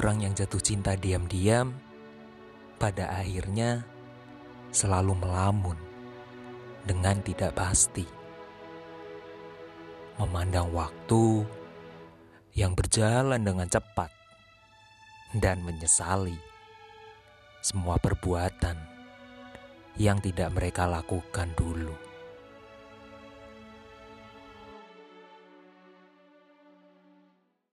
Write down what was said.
Orang yang jatuh cinta diam-diam, pada akhirnya selalu melamun dengan tidak pasti. Memandang waktu yang berjalan dengan cepat dan menyesali semua perbuatan yang tidak mereka lakukan dulu.